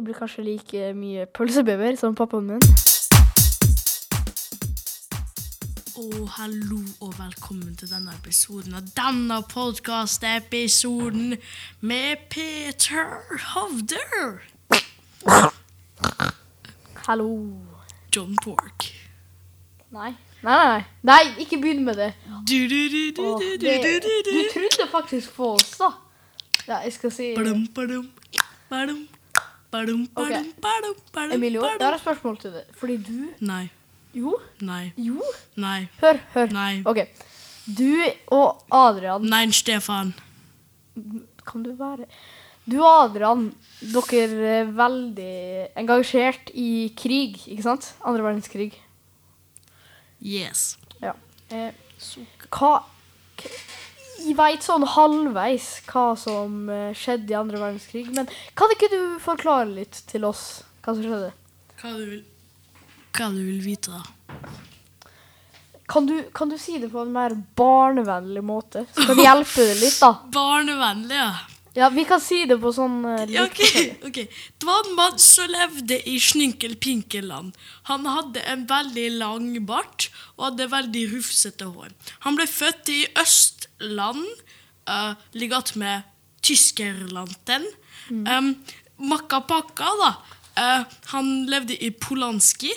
Jeg blir kanskje like mye pølsebever som pappaen min. Og hallo og velkommen til denne episoden av denne podkast-episoden med Peter Hovder. Hallo. John Pork. Nei. Nei, nei, nei. Nei, ikke begynn med det. Du, du, du, du, Åh, du, det du. trodde faktisk på oss, da. Ja, jeg skal si Badum, badum, badum, badum, badum, badum, badum, Emilio, jeg har et spørsmål til deg. Fordi du Nei, Jo. nei, Jo. nei, Hør, hør. nei. OK. Du og Adrian Nei, Stefan. Kan du være Du og Adrian, dere er veldig engasjert i krig, ikke sant? Andre verdenskrig. Yes. Ja. Eh, hva Jeg veit sånn halvveis hva som eh, skjedde i andre verdenskrig, men kan ikke du forklare litt til oss hva som skjedde? Hva du vil, hva du vil vite, da? Kan du, kan du si det på en mer barnevennlig måte? Så kan vi hjelpe deg litt, da. Barnevennlig, ja. Ja, vi kan si det på sånn uh, Ja, ok, forskjellig. ok. Det var en mann som levde i Snynkel-Pinkelland. Han hadde en veldig lang bart og hadde veldig rufsete hår. Han ble født i Østland, uh, ligget med Tyskerlanten. Um, Makka Pakka, da. Uh, han levde i Polanski.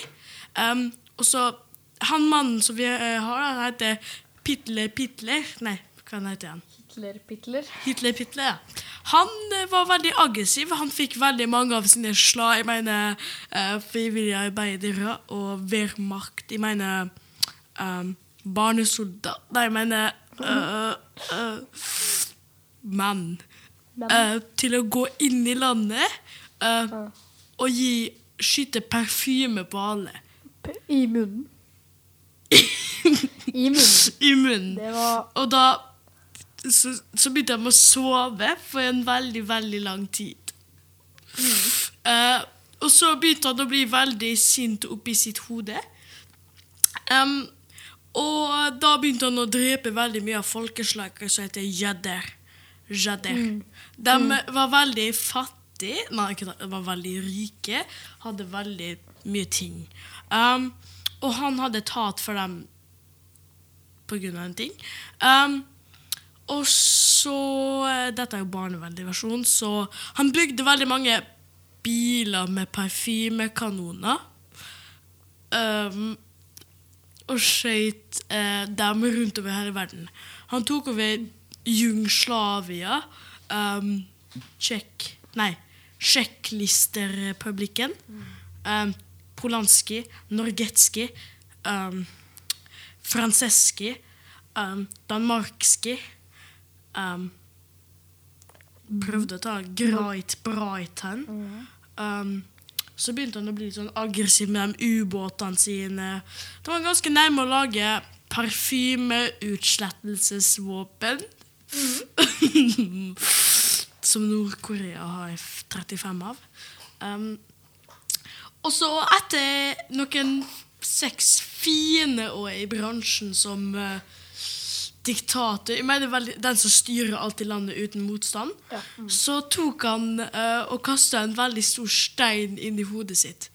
Um, og så Han mannen som vi eh, har, han heter Pitler Pitler. Nei, hva heter han? Hitler, Pitler. Hitler Pitler, ja. Han eh, var veldig aggressiv. Han fikk veldig mange av sine slag. Jeg mener uh, frivillige arbeidere og Wehrmacht. Jeg mener um, barnesoldat Nei, jeg mener uh, uh, menn. Men- Eh, til å gå inn i landet eh, og gi skyte parfyme på alle. I munnen. I munnen. I munnen. Det var Og da så, så begynte jeg med å sove for en veldig, veldig lang tid. Uh, og så begynte han å bli veldig sint oppi sitt hode. Um, og da begynte han å drepe veldig mye av folkeslaget som heter jøder. Jøder. De var veldig fattige, nei, de var veldig rike, hadde veldig mye ting. Um, og han hadde tatt for dem på grunn av en ting. Um, og så eh, Dette er jo barnevennlig versjon, så han bygde veldig mange biler med parfymekanoner. Um, og skøyt eh, dem rundt over hele verden. Han tok over Jugoslavia, um, Tsjekk Nei, Tsjekklisterrepublikken. Um, Polanski, Norgetski, um, Franceski, um, Danmarkski um, Prøvde å ta Greit Breiten. Um, så begynte han å bli sånn aggressiv med de ubåtene sine. Det var ganske nærme å lage parfymeutslettelsesvåpen. Som Nord-Korea har F-35 av. Um, og så etter noen seks fine år i bransjen som eh, diktator veldig, Den som styrer alt i landet uten motstand. Ja. Så tok han uh, og kasta en veldig stor stein inn i hodet sitt.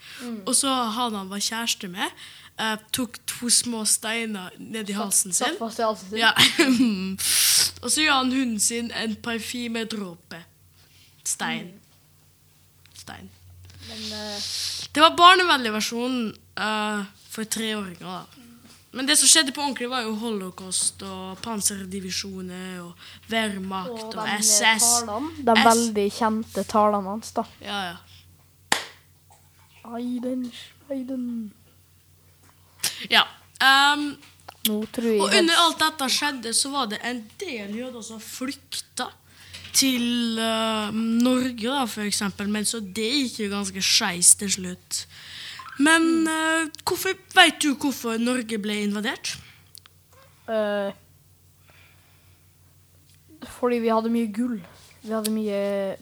Og så han han var kjæreste med, uh, tok to små steiner ned i halsen sin. satt fast i halsen sin. Ja. og så gjør han hunden sin en parfymedråpe. Stein. Stein. Men uh... Det var barnevennlig versjonen for treåringer. da. Men det som skjedde på ordentlig, var jo holocaust og panserdivisjoner og Wehrmacht og og, SS. talene, de S- veldig kjente talene hans, da. Ja, ja. Aiden, Aiden. ja. Um, Nå tror jeg og under alt dette skjedde, så var det en del jøder som flykta til uh, Norge, da, for eksempel. Men så det gikk jo ganske skeis til slutt. Men uh, hvorfor, vet du hvorfor Norge ble invadert? Uh, fordi vi hadde mye gull. Vi hadde mye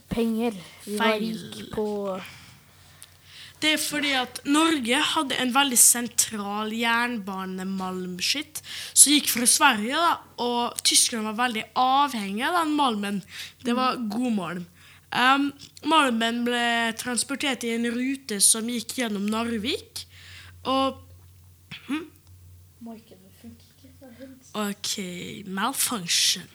penger. Vi var Feil. rike på Det er fordi at Norge hadde en veldig sentral jernbanemalmskitt som gikk fra Sverige, da, og tyskerne var veldig avhengig av den malmen. Det var god malm. Um, Malmen ble transportert i en rute som gikk gjennom Narvik. Og helt- OK, malfunction.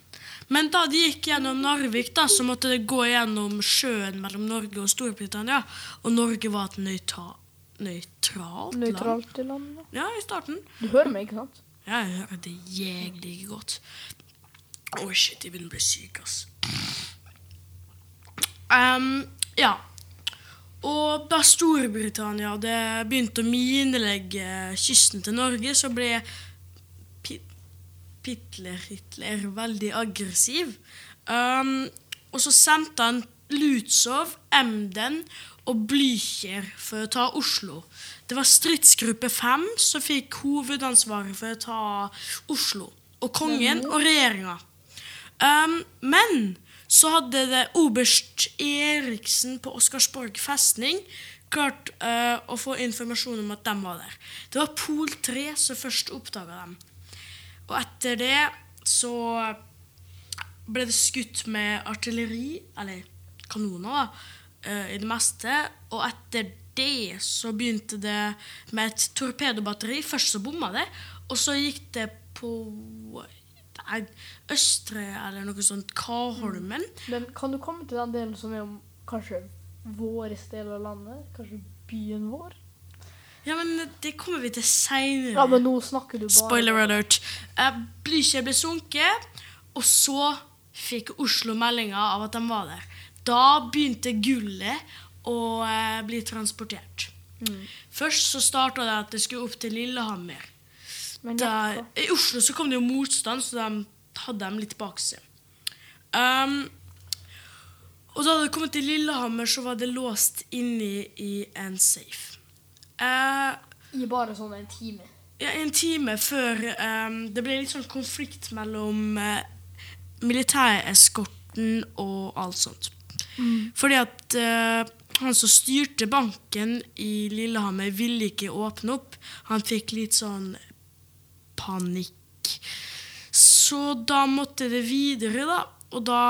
Men da de gikk gjennom Narvik, da, så måtte det gå gjennom sjøen mellom Norge og Storbritannia. Og Norge var et nøyta nøytralt land. Nøytralt i landet. Ja, i starten. Du hører meg, ikke sant? Ja, jeg hører det jævlig godt. Å, shit, jeg begynner å bli syk, ass. Ehm, ja. Og da Storbritannia hadde begynt å minelegge kysten til Norge, så ble Pit- Hitler, Hitler veldig aggressiv. Um, og så sendte han Lutzow, Emden og Blücher for å ta Oslo. Det var stridsgruppe 5 som fikk hovedansvaret for å ta Oslo. Og kongen og regjeringa. Um, men så hadde det oberst Eriksen på Oscarsborg festning klart uh, å få informasjon om at de var der. Det var Pol 3 som først oppdaga dem. Og etter det så ble det skutt med artilleri, eller kanoner, da, uh, i det meste. Og etter det så begynte det med et torpedobatteri. Først så bomma det, og så gikk det på Østre eller noe sånt, Kaholmen. Men kan du komme til den delen som er om kanskje vår del av landet? Kanskje byen vår? Ja, men det kommer vi til seinere. Ja, men nå snakker du bare Spoiler alert. Uh, Blücher ble sunket, og så fikk Oslo meldinga av at de var der. Da begynte gullet å eh, bli transportert. Mm. Først så starta det at det skulle opp til Lillehammer. Der, I Oslo så kom det jo motstand, så de hadde dem litt bak seg. Um, og da det kommet til Lillehammer, så var det låst inni i en safe. Uh, I bare sånn en time. ja, en time før um, det ble litt sånn konflikt mellom uh, militæreskorten og alt sånt. Fordi at uh, han som styrte banken i Lillehammer, ville ikke åpne opp. Han fikk litt sånn panikk. Så da måtte det videre, da. Og da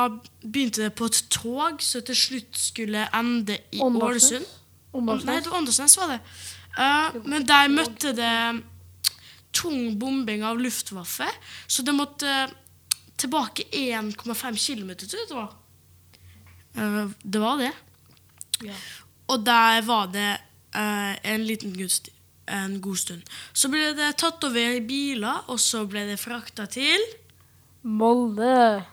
begynte det på et tog som til slutt skulle ende i Ålesund. Nei, det var Åndalsnes, var det. Uh, men der møtte det tung bombing av Luftwaffe, så det måtte tilbake 1,5 km, tror jeg det var. Uh, det var det. Ja. Og der var det uh, en liten gudst, en god stund. Så ble det tatt over i biler, og så ble det frakta til Molde.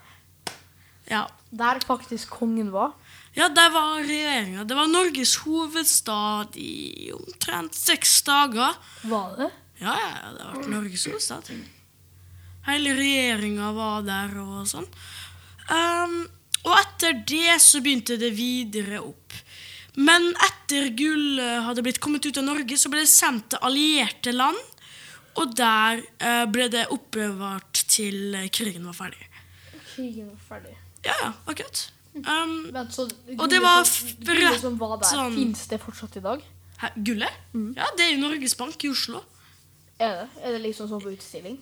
Ja, Der faktisk kongen var. ja der var regjeringa. Det var Norges hovedstad i omtrent seks dager. Var det? Ja, ja, det var Norges hovedstad. Hele regjeringa var der og sånn. Um, og etter det så begynte det videre opp. Men etter gullet hadde blitt kommet ut av Norge, så ble det sendt til allierte land. Og der eh, ble det oppbevart til eh, krigen var ferdig. Krigen var ferdig. Ja, ja, akkurat. Um, Men så, Og det var rett gullet som var der, sånn- Fins det fortsatt i dag? Hæ, gullet? Ja, det er jo Norges Bank i Oslo. Er det? Er det liksom sånn på utstilling?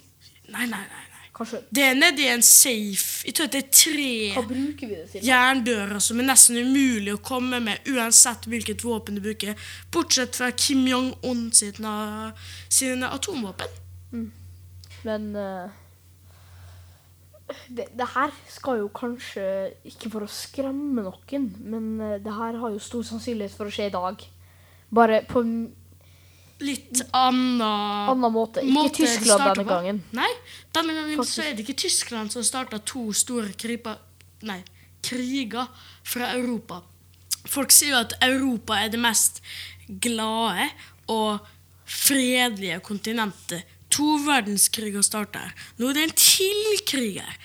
Nei, nei, nei. Kanskje. Det er nedi en safe. Jeg tror det er tre Hva bruker vi det til? jerndører som er nesten umulig å komme med uansett hvilket våpen du bruker, bortsett fra Kim Jong-un sine, sine atomvåpen. Men uh, det, det her skal jo kanskje ikke for å skremme noen, men eh, det her har jo stor sannsynlighet for å skje i dag. Bare på Litt annen annen måte. Ikke måte Tyskland denne på. gangen. Nei, denne gangen Faktisk. så er det ikke Tyskland som starta to store kriper... nei, kriger fra Europa. Folk sier jo at Europa er det mest glade og fredelige kontinentet. To verdenskriger starta her. Nå er det en til krig her.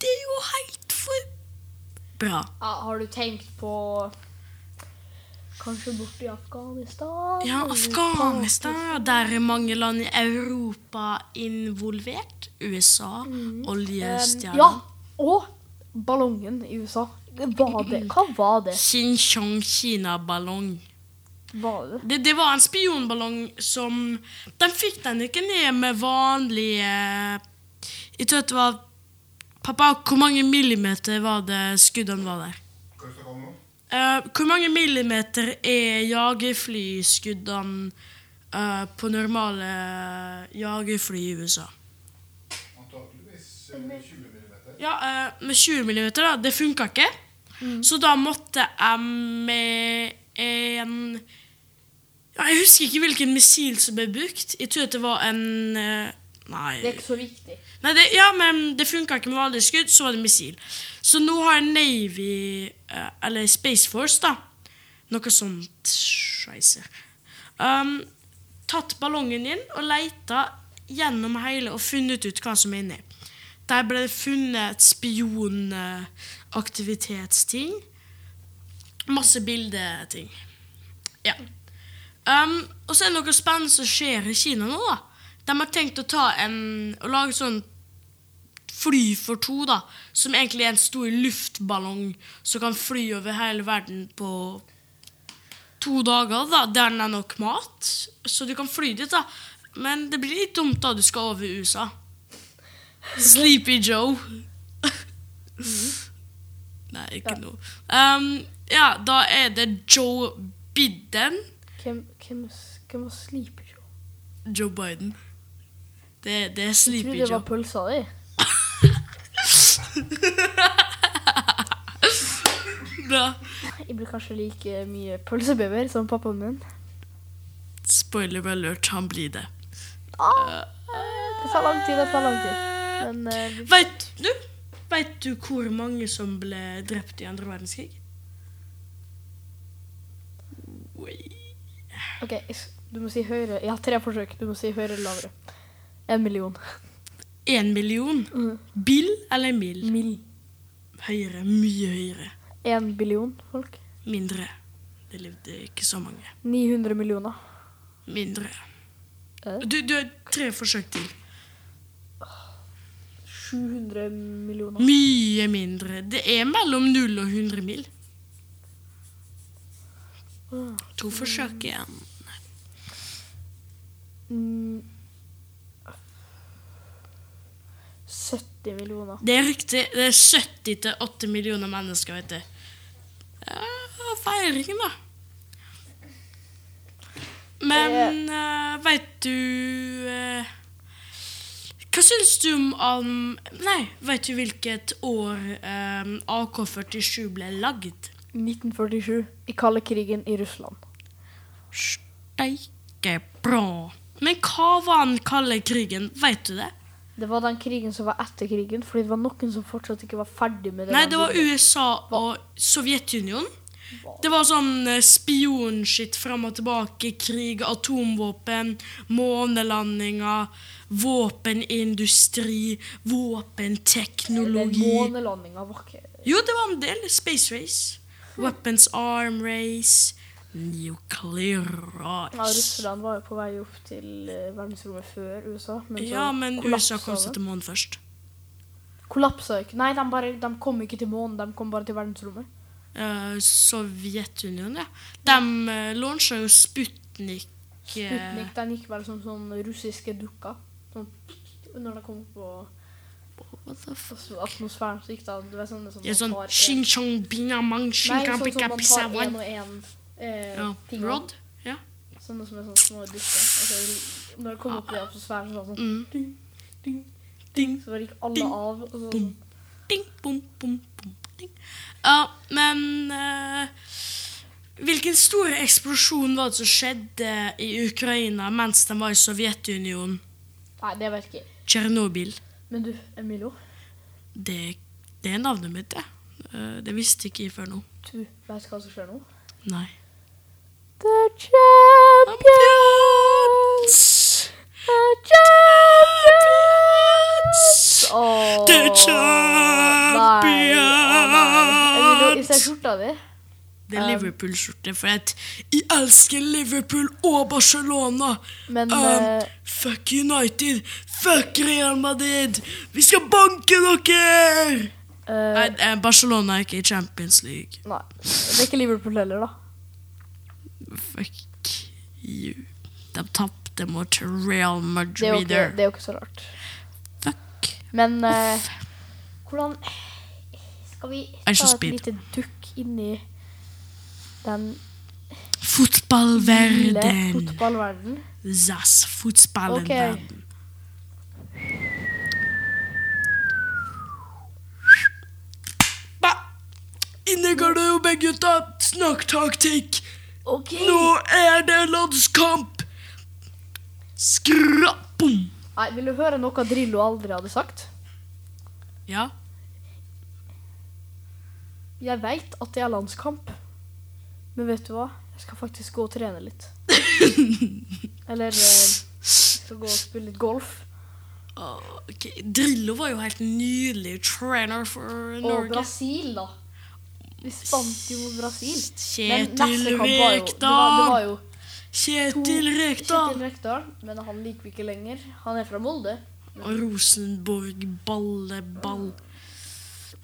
Det er jo helt for bra. Ja, har du tenkt på Kanskje borti Afghanistan? Ja, Afghanistan. Der er mange land i Europa involvert. USA, Pakistan? oljestjerner. Ja, og ballongen i USA. Var det, hva var det? Xinjiang Kina-ballong. Det? Det, det var en spionballong som De fikk den ikke ned med vanlige Jeg tror det var Pappa, hvor mange millimeter var det skuddene var der? Eh, hvor mange millimeter er jagerflyskuddene uh, på normale jagerfly i USA? Antakeligvis eh, 20 millimeter. Ja, uh, med 20 millimeter, da. Det funka ikke. Så da måtte jeg med en ja, Jeg husker ikke hvilken missil som ble brukt. Jeg tror at det var en eh, Nei. Det er ikke så viktig. Nei, det, ja, men det funka ikke med vanlige skudd, så var det missil. Så nå har Navy, eh, eller Space Force, da, noe sånt Scheisse. Um, tatt ballongen inn og leita gjennom hele og funnet ut hva som er inni. Der ble det funnet spionaktivitetsting. Masse bildeting. Ja. Um, og så er det noe spennende som skjer i Kina nå, da. De har tenkt å ta en å lage sånn fly for to, da. Som egentlig er en stor luftballong som kan fly over hele verden på to dager. da, Der den er nok mat. Så du kan fly dit, da. Men det blir litt dumt da du skal over USA. Sleepy Joe. Nei, ikke noe. Um, ja, da er det Joe Biden. Hvem, hvem, hvem var Sleepy Joe? Joe Biden. Det, det er Jeg trodde det var Joe. pølsa di. Bra. Jeg blir kanskje like mye pølsebever som pappaen min. Spoiler alert, han blir det. Ah, det tar lang tid, det tar lang tid. Men uh, vi- Vet du, vet du hvor mange som ble drept i andre verdenskrig? OK, du må si høyere. Jeg har tre forsøk. Du må si høyere eller lavere. En million. En million? Mm. Bill eller mil? Mill. Høyere. Mye høyere. En billion folk. Mindre. Det levde ikke så mange. 900 millioner. Mindre. Eh? Du, du har tre forsøk til. 700 millioner. Mye mindre. Det er mellom 0 og 100 mil. Ah. To forsøk igjen. Mm. 70 millioner. Det er riktig. Det er 70 til 8 millioner mennesker, vet du. Ja, feiringen, da. Men uh, veit du uh, Hva syns du om um, Nei, veit du hvilket år um, AK-47 ble lagd? 1947. I kalde krigen i Russland. Steike bra. Men hva var den kalde krigen? Veit du det? Det var den krigen som var etter krigen, fordi det var noen som fortsatt ikke var ferdig med det. Nei, det var. USA og Sovjetunionen. Det var sånn eh, spionskitt fram og tilbake, krig, atomvåpen, månelandinger, våpenindustri, våpenteknologi. månelandinga var ikke Jo, det var en del. Space race. Weapons arm race. Nuclear Ja. Russland var jo på vei opp til eh, verdensrommet før USA. Men Ja, men USA kom seg til månen først. Kollapsa ikke. Nei, de, bare, de kom ikke til månen, de kom bare til verdensrommet. Uh, Sovjetunionen, ja. De uh, lansa jo Sputnik. uh, Sputnik den gikk bare som sånn russiske dukker. Sånn, når de kom på atmosfæren, så gikk det sånn, sånn sånn sånn man pisa tar wan. én og én eh, Ja. ting. Rod? Ja. Sånne som er sånne små dukker. Altså, når det kom opp i atmosfæren, så var det sånn Mm. ding, ding, Ding, Så bare gikk alle Ding, av. Og så, ding, ding, bom, bom, bom, ding. Ja, men eh, Hvilken stor eksplosjon var det som skjedde i Ukraina mens de var i Sovjetunionen? Nei, det vet jeg ikke. Tsjernobyl. Men du, Emilio. Det, det er navnet mitt, det. Eh, det visste ikke jeg før nå. Du vet hva som skjer nå? Nei. The champions! The champions! Oh. The Nei, champions! Emilio, i stedet skjorta di. Det er Um, Liverpool-skjorte, for at jeg elsker Liverpool og Barcelona. Men Um, eh, fuck United! Fuck Real Madrid! Vi skal banke dere! Uh, Nei, Barcelona er ikke i Champions League. Nei. Det er ikke Liverpool heller, da. Fuck you. De tapte mot Real Det er jo Madrid. ikke, det er jo ikke så rart. Fuck. Men eh, hvordan Skal vi ta et speed. lite dukk inn i Den Fotballverden. fotballverden. Zass. fotballen. Okay. Innegger det jo begge gutta. Snakktaktikk. OK. Nå er det landskamp! Skrappom! Nei, vil du høre noe Drillo aldri hadde sagt? Ja. Jeg veit at det er landskamp, men vet du hva? Jeg skal faktisk gå og trene litt. Eller eh, jeg skal gå og spille litt golf. Ok, Drillo var jo helt nydelig trainer for Norge. Og Brasil, da. Vi spant jo mot Brasil. Kjetil Rekdal! Kjetil Rekdal! Kjetil Rekdal, men han liker vi ikke lenger. Han er fra Molde. Og Rosenborg balleball.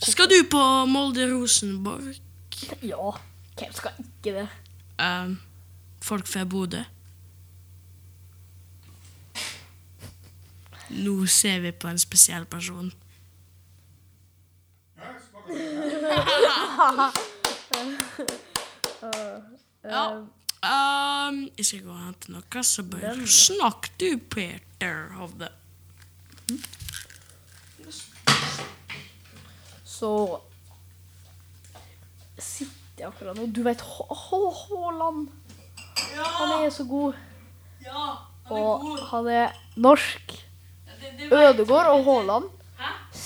Skal du på Molde-Rosenborg? Ja, hvem skal ikke det? Um, folk fra Bodø. Nå ser vi på en spesiell person. Ja. Ja. Um, jeg skal gå og hente noe, så bare snakk du, Peter Hovde. Så sitter jeg akkurat nå. Du vet Haaland! Ja. Han er så god. Ja, Og han er norsk. Ødegård og Haaland.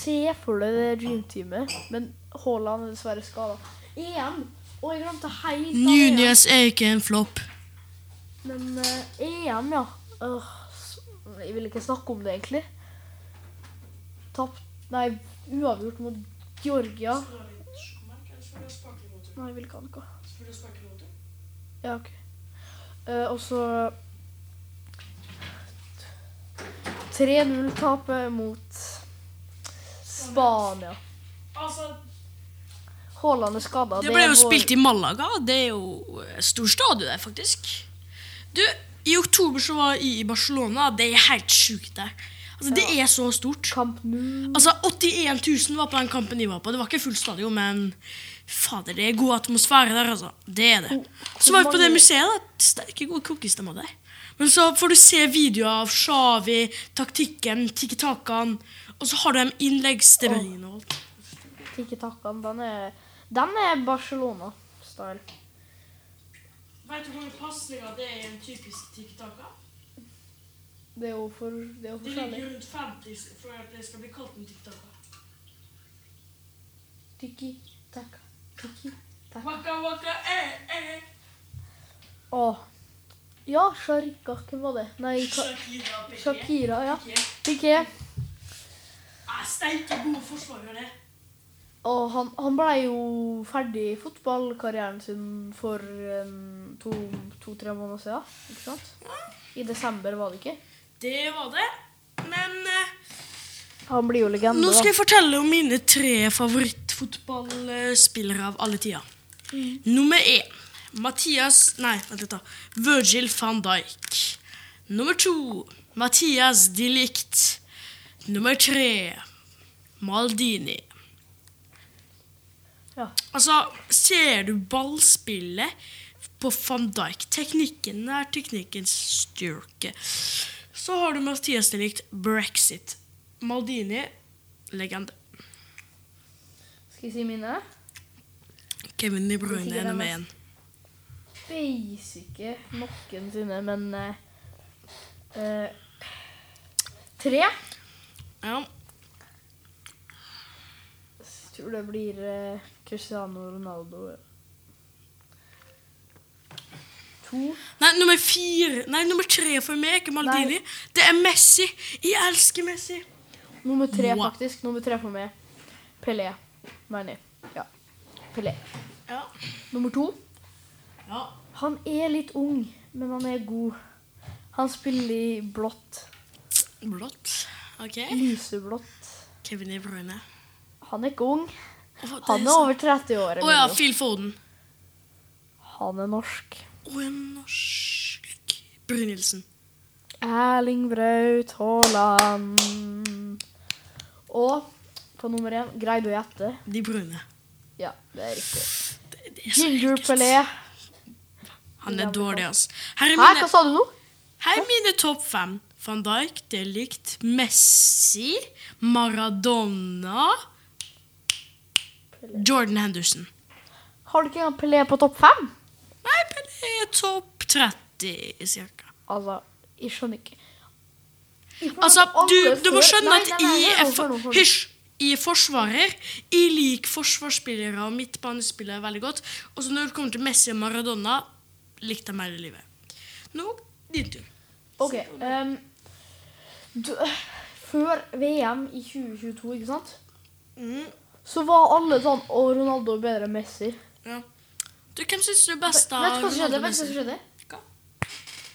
Se for deg det dreamteamet, men Haaland er dessverre skada. EM. Og jeg glemte helt av Nunes er ikke en flopp. Men eh, EM, ja. Øh, s- jeg vil ikke snakke om det, egentlig. Tapt Nei, uavgjort mot Georgia. Nei, jeg vil ikke ha noe. Ja, OK. Eh, og så 3-0-tapet mot Spania. Altså, Haaland er skada. Det ble jo spilt i Malaga. Det er jo eh, stor stadion der, faktisk. Du, i oktober så var jeg i Barcelona. Det er helt sjukt der. Altså, Det er så stort. Kamp. Altså, 81 000 var på den kampen de var på. Det var ikke full stadion, men fader, det er god atmosfære der, altså. Det er det. Så var vi på det museet. da. Sterke, gode kokestemmer der. Men så får du se videoer av Shawi, taktikken, tiki-takaen, og så har du de innleggsstemmene og alt. Tiki-takaen, den er, den er Barcelona-style. Vet du hvor mange pasninger det er i en typisk tiki-taka? Det er jo for, det er jo Det ligger rundt 50 for at det skal bli kalt en tiki-taka. Tiki-taka, tiki-taka. Waka waka eh eh. Åh. Ja, Sharika, hvem var det? Nei, Ka Shakira Piqué. Shakira, ja. Piqué. Ah, Steike gode forsvarere, det. Og han, han ble jo ferdig fotballkarrieren sin for um, to-tre måneder siden, ikke sant? I desember, var det ikke? Det var det. Men uh, Han blir jo legende, nå skal jeg fortelle om mine tre favorittfotballspillere av alle tider. Nummer én Mathias Nei, vent litt, da. Virgil van Dijk. Nummer to Mathias de Licht. Nummer tre Maldini. Ja. Altså, ser du ballspillet på van Dijk Teknikken er teknikkens styrke. Så har du Mathias de Licht, Brexit. Maldini, legende. Skal jeg si mine? Kevin De Bruyne er nummer mest- ikke Basic sine, men eh, eh, Tre. Ja. Jeg tror det blir eh, Cristiano Ronaldo. To. Nei, nummer fire Nei, nummer tre for meg er ikke Maldini. Det er Messi. Jeg elsker Messi. Nummer tre, Wow. faktisk. Nummer tre for meg. Pelé. Nei, nei. Ja. Pelé. Ja. Nummer to. Ja. Han er litt ung, men han er god. Han spiller i blått. Blått. Ok. Lyseblått. Kevin De Bruyne. Han er ikke ung. Oh, er Han er over 30 år. Å ja, Phil Foden. Han er norsk. Å, en norsk Brynildsen. Erling Braut Haaland. Og på nummer én Greide du å gjette? De brune. Ja, det er riktig. Det, det er Ginger. Pelé. Han er dårlig, ass. Her er Hæ, hva sa du nå? her er mine topp fem. Van Dijk, det er likt. Messi, Maradona Jordan Henderson. Har du ikke engang Pelé på topp fem? Nei, Pelé er topp 30 cirka. Altså, jeg skjønner ikke. Jeg Altså, du, du må skjønne at jeg er. Hysj! Jeg er forsvarer. Jeg liker forsvarsspillere og midtbanespillere veldig godt. Og så når det kommer til Messi og Maradona, likte mer i livet. Nå, din tur. Ok, Um, du, før VM i 2022, ikke sant? Mm, Så var alle sånn Å, Ronaldo er bedre enn Messi. ja. Du, hvem syns du er best av? Ronaldo og Vet du hva som Messi? skjedde? Hva?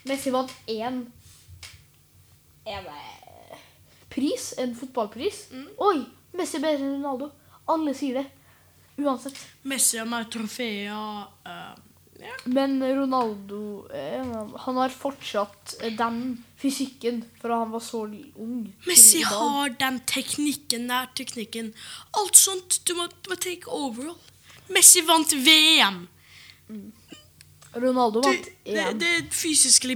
Messi vant én en, eh, pris, en fotballpris. Mm. Oi, Messi er bedre enn Ronaldo. Alle sier det. Uansett. Messi har mer trofeer. eh, ja. Men Ronaldo eh, han har fortsatt eh, den fysikken fra han var så ung. Messi har den teknikken, nærteknikken. Alt sånt. Du må, du må take overall. Messi vant VM. Ronaldo Du, vant EM. det er fysisk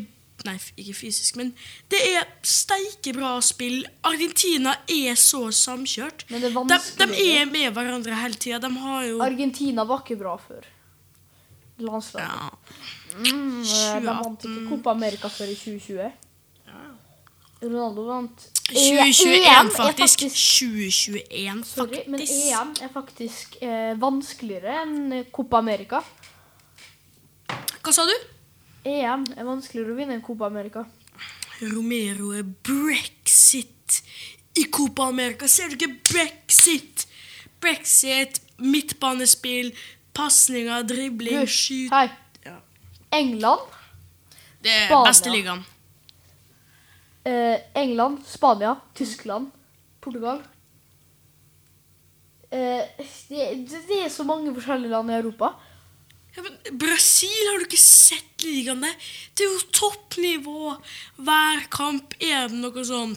Nei, ikke fysisk, men det er steike bra spill. Argentina er så samkjørt. Men det er De, de er med hverandre hele tida. De har jo Argentina var ikke bra før. Landslaget. ja. Mm, eh, de vant ikke Copa America før i 2020. Ronaldo vant 2021, EM er faktisk. 2021, Sorry, men. EM er faktisk eh, vanskeligere enn Copa America. Hva sa du? EM er vanskeligere å vinne enn Copa America. Romero er brexit i Copa America. Ser du ikke brexit? Brexit, midtbanespill, pasninger, dribling, Husk, skyt hei. Ja. England, Det er Spania. beste ligaen. eh, England, Spania, Tyskland, Portugal. Eh, det, det, det er så mange forskjellige land i Europa. Ja, men Brasil, har du ikke sett ligaen der? Det er jo toppnivå. Hver kamp er det noe sånn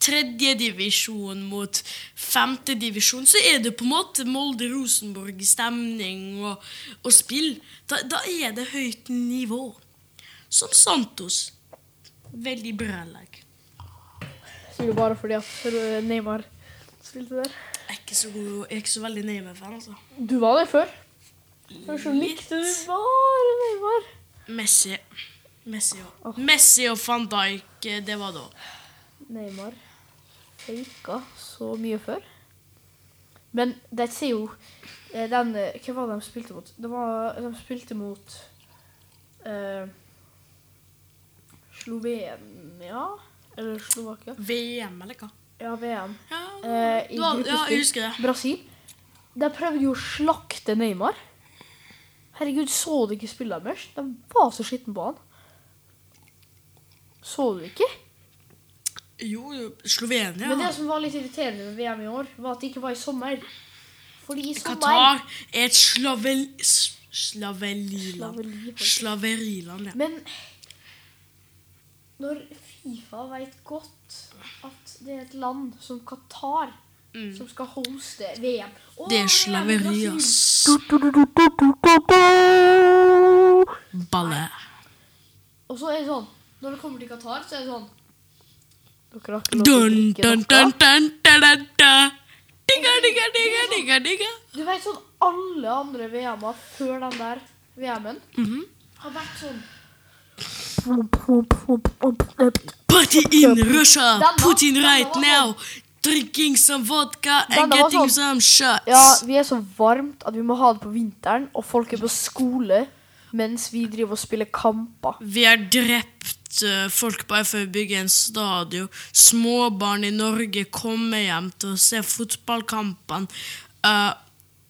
tredjedivisjon mot femtedivisjon. Så er det på en måte Molde-Rosenborg-stemning og, og spill. Da, da er det høyt nivå. Som Santos. Veldig bra lag. Du bare fordi at Neymar spilte der. Jeg er ikke så, god, jeg er ikke så veldig Neymar-fan, altså. Du var der før. Før likte du bare Neymar. Messi. Messi og, Messi og van Dijk, eh, det var da. Neymar faka så mye før. Men de sier jo eh, den eh, Hva var det de spilte mot? Det var, de spilte mot eh, Slovenia? Eller Slovakia? VM, eller hva? Ja, VM. Ja, Eh, I var, ja, jeg husker det. Brasil. De prøvde jo å slakte Neymar. Herregud, så du ikke spillet deres? De var så skitne på han. Så du ikke? Jo, jo, Slovenia. Men det som var litt irriterende med VM i år, var at det ikke var i sommer. Fordi i sommer Qatar er et slavel, s- slaveriland. Slaveriland, ja. Men når Fifa vet godt at det er et land som Qatar som skal hoste VM Å, Mm. Det er slaveri, ass. Balle. Og så er det sånn Når det kommer til Qatar, så er det sånn Dere har ikke lov til å. Du vet sånn alle andre VM-er før den der VM-en Mhm. har vært sånn Party in Russia. Denne- Putin right var now. Drinking some vodka and getting sånn- some shots. Ja, vi er så varmt at vi må ha det på vinteren, og folk er på skole mens vi driver og spiller kamper. Vi er drept eh, folk bare for å bygge en stadion. Småbarn i Norge kommer hjem til å se fotballkampene. Uh,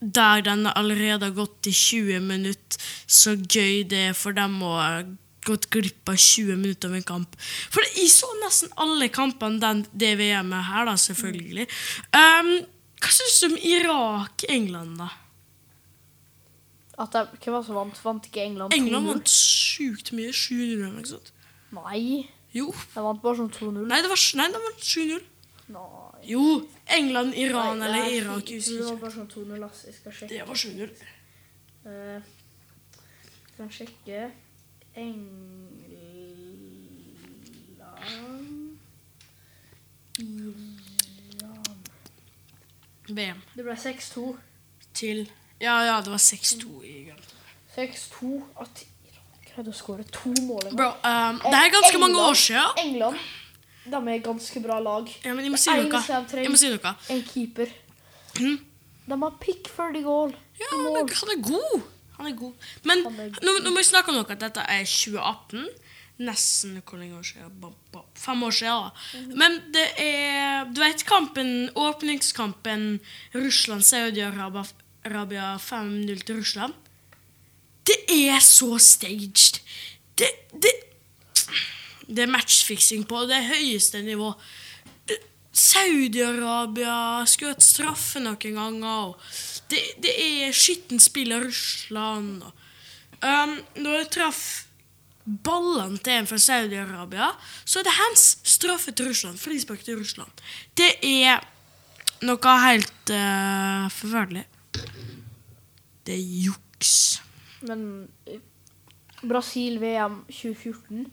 der den allerede har gått i 20 minutter. Så gøy det er for dem å ha gått glipp av 20 minutter av en kamp. For jeg så nesten alle kampene den, det VM-et her, da, selvfølgelig. Um, hva syns du om Irak-England, da? At de, Hvem var det som vant? Vant ikke England 2-0? England vant sjukt mye. 7-0 eller noe sånt. Nei, Jo. de vant bare sånn 2-0. Nei, det var, nei, det var 7-0. Nei. Jo, England, Iran Nei, eller jeg Irak. Jeg Det husker var ikke. bare sånn 2-0, ass. Jeg skal sjekke. Det var 7-0. Jeg kan sjekke England Iran VM. Det ble 6-2. Til Ja, ja, det var 6-2 i England. 6-2 at greide å skåre to mål. Bro, um, det er ganske mange år siden. England de er ganske bra lag. Ja, men jeg må si Det noe. Jeg må si noe. En keeper. Mm. De har Pickford i goal. Ja, han er, han er god. Han er god. Men er god. nå, nå må vi snakke om noe at dette er 2018. Nesten hvor lenge år siden? Fem år siden. da. Mhm. Men det er Du vet kampen, åpningskampen Russland-Saudi-Arabia Arabia 5-0 til Russland? Det er så staged. Det, det, det er matchfiksing på det høyeste nivå. Saudi-Arabia skjøt straffe noen ganger. Og det, det er skittent spill av Russland. Og, um, når jeg traff ballene til en fra Saudi-Arabia, så er det hans Straffe til Russland. Frispark til Russland. Det er noe helt uh, forferdelig. Det er juks. Men eh, Brasil VM 2014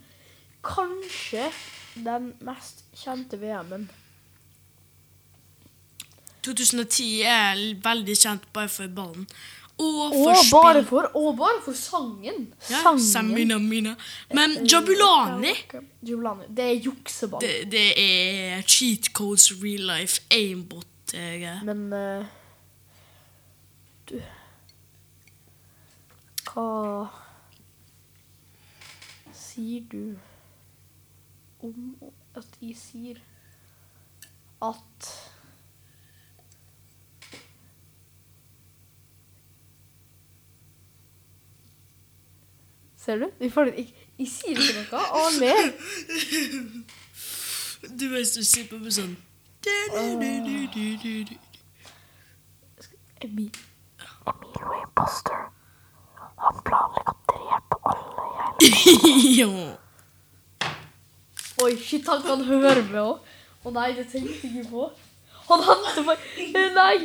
Kanskje den mest kjente VM-en. 2010 er veldig kjent bare for ballen. Og for Og bare for, og bare for sangen. Ja, sangen. Samina Mina. Men Jabulani Jabulani. Det er jukseball. det, det er cheat codes real life aimbot. eh, Men uh, Du hva sier du om at jeg sier at Ser du? Jeg, jeg sier ikke noe. Å, mer. Du bare stusser på meg sånn Emmy. Emmy Buster. Han planlegger å drepe alle jeg Ja. Oi, shit, han kan høre med òg. Å nei, det tenkte jeg ikke på. Han henter meg Eh, Nei!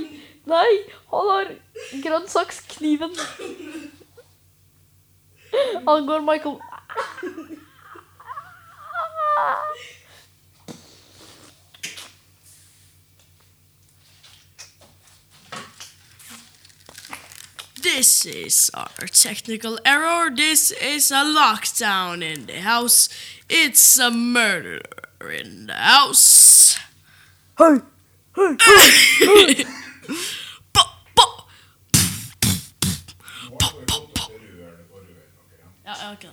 Nei! Han har grønnsakskniven. Han går Michael This is our technical error. This is a lockdown in the house. It's a murder in the house. Hei! Hei! Ba. Ja, ja, ok da.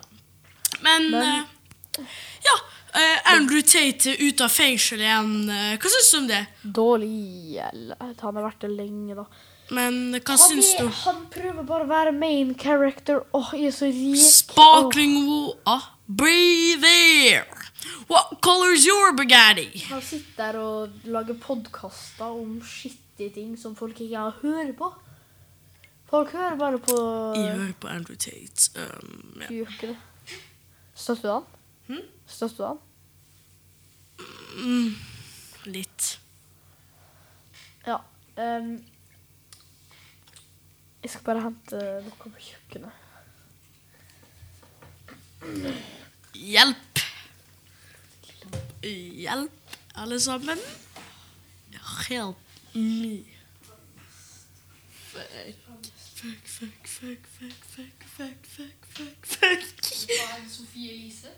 Men, Men- eh, ja, eh, Andrew Tate er ute av fengsel igjen. Eh, Hva syns du om det? Dårlig eller Han har vært det lenge, da. Men hva Han, syns er, du? han prøver bare å være main character. Åh, jeg er så rik. Sparkling water, breathe air. What color's your bagatti? Han sitter der og lager podkaster om skittige ting som folk ikke har hører på. Folk hører bare på Jeg hører på Andrew Tate. Um, ja. Du gjør ikke det. Støtter du han? Hmm? Støtter du han? mm, litt. Ja. ehm, jeg skal bare hente noe på kjøkkenet. Hjelp! Hjelp, alle sammen. Help me. Fuck, fuck, fuck, fuck, fuck, fuck, fuck, fuck, fuck, fuck. Sofie Elise.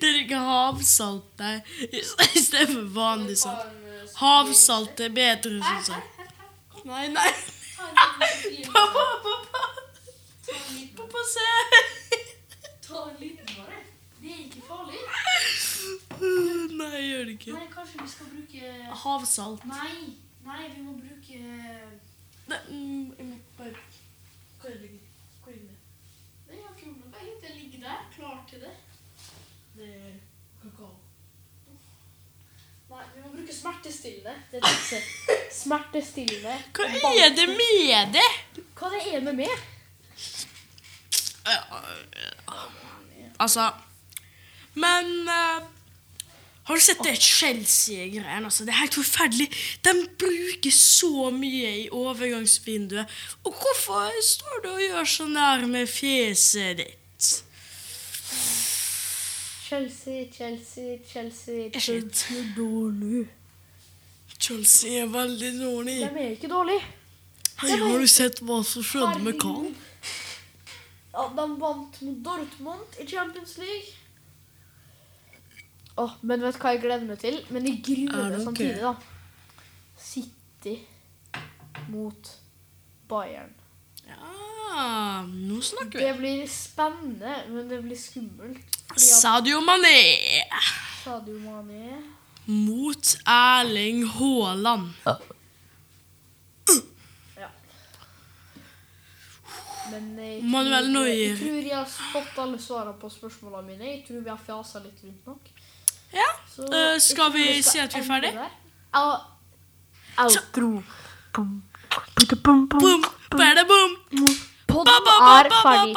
Det er ikke havsalt der, i i stedet for vanlig salt. Havsalt er bedre, synes jeg. Nei, nei. Pappa, pappa. Pappa, se. Ta en liten bare. Det er ikke farlig. Nei, jeg gjør det ikke. Nei, kanskje vi skal bruke Havsalt. Nei, nei, vi må bruke Nei, mm, jeg må bare Hvor er det? Hvor er det? Nei, jeg har ikke gjort noe. Det ligger der, klar til det. Det er kakao. Nei, vi må bruke smertestillende. Det er disse smertestillende. Hva er det med det? Hva det er med meg? Altså Men uh, Har du sett det Chelsea-greiene? Altså? Det er helt forferdelig. De bruker så mye i overgangsvinduet. Og hvorfor står du og gjør sånn der med fjeset ditt? Chelsea, Chelsea, Chelsea Jeg Chelsea er dårlig. Chelsea er veldig dårlig. De er ikke dårlige. Hei, har du sett hva som skjedde med Carl? Ja, de vant mot Dortmund i Champions League. Oh, men vet du hva jeg gleder meg til? Men jeg gruer Er meg samtidig, da. City mot Bayern. Ja, nå snakker vi. Det blir spennende, men det blir skummelt. Sadio Mané Sadio Mané mot Erling Haaland. Ja. Men eh, eh, jeg tror, Manuel Neuer. Jeg tror jeg har fått alle svarene på spørsmålene mine. Jeg tror vi har fjasa litt rundt nok. Ja. Så, uh, skal vi skal si at vi er ferdig? Outro. Podden er ferdig.